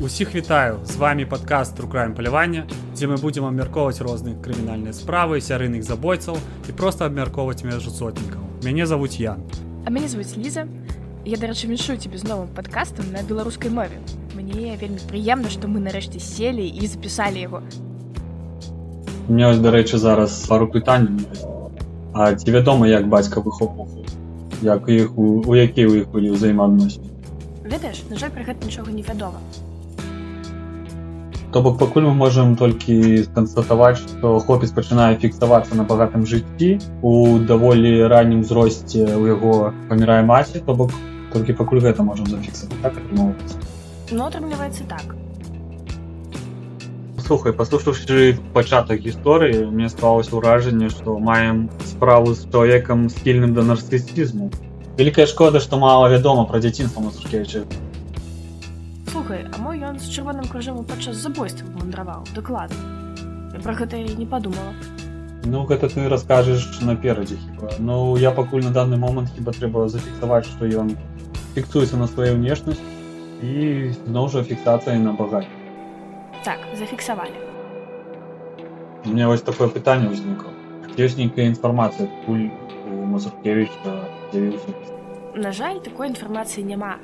Усіх вітаю! З вами падкаст рукраем палявання дзе мы будзем абмяркоўваць розныя крымінальныя справы сярыйных забойцаў і просто абмяркоўваць межу сотнікаў. Мяне завуць я. А мяне звуць Ліза. Я дарэчы віншую тебе з новым падкастам на беларускай мове. Мне вельмі прыемна што мы нарэшце селі і запісалі яго. Мне ось дарэчы зараз пару пытанняў. А ці вядома як бацька выхопу як іх у, у які ў іх былі ўзаемаадносіны? Ведаеш на жаль пра гэта нічога не вядома То бок пакуль мы можам толькі канстатаваць, што хлопец пачынае фіксавацца на багатым жыцці у даволі раннім узросце ў яго памірае маці, то бок толькі пакуль гэта можам зафіксаваць так атрымоўваецца. Ну атрымліваецца так. Слухай, паслушаўшы пачатак гісторыі, мне склалася ўражанне, што маем справу з чалавекам скільным да нарцысізму. Вялікая шкода, што мала вядома пра дзяцінства Мазуркевіча слухай а мой ён з чырвоным крыжом падчас забойства вандраваў дакладна я пра гэта і не падумала ну гэта ты раскажаш наперадзе хіба ну я пакуль на данный момант хіба трэба зафіксаваць што ён фіксуецца на сваёй унешнасць і зноў жа фіксацыя на багаць так зафіксавалі мне вось такое пытанне ўзнікла ёсць нейкая інфармацыя пуль у мазуркевич на жаль такой інфармацыі няма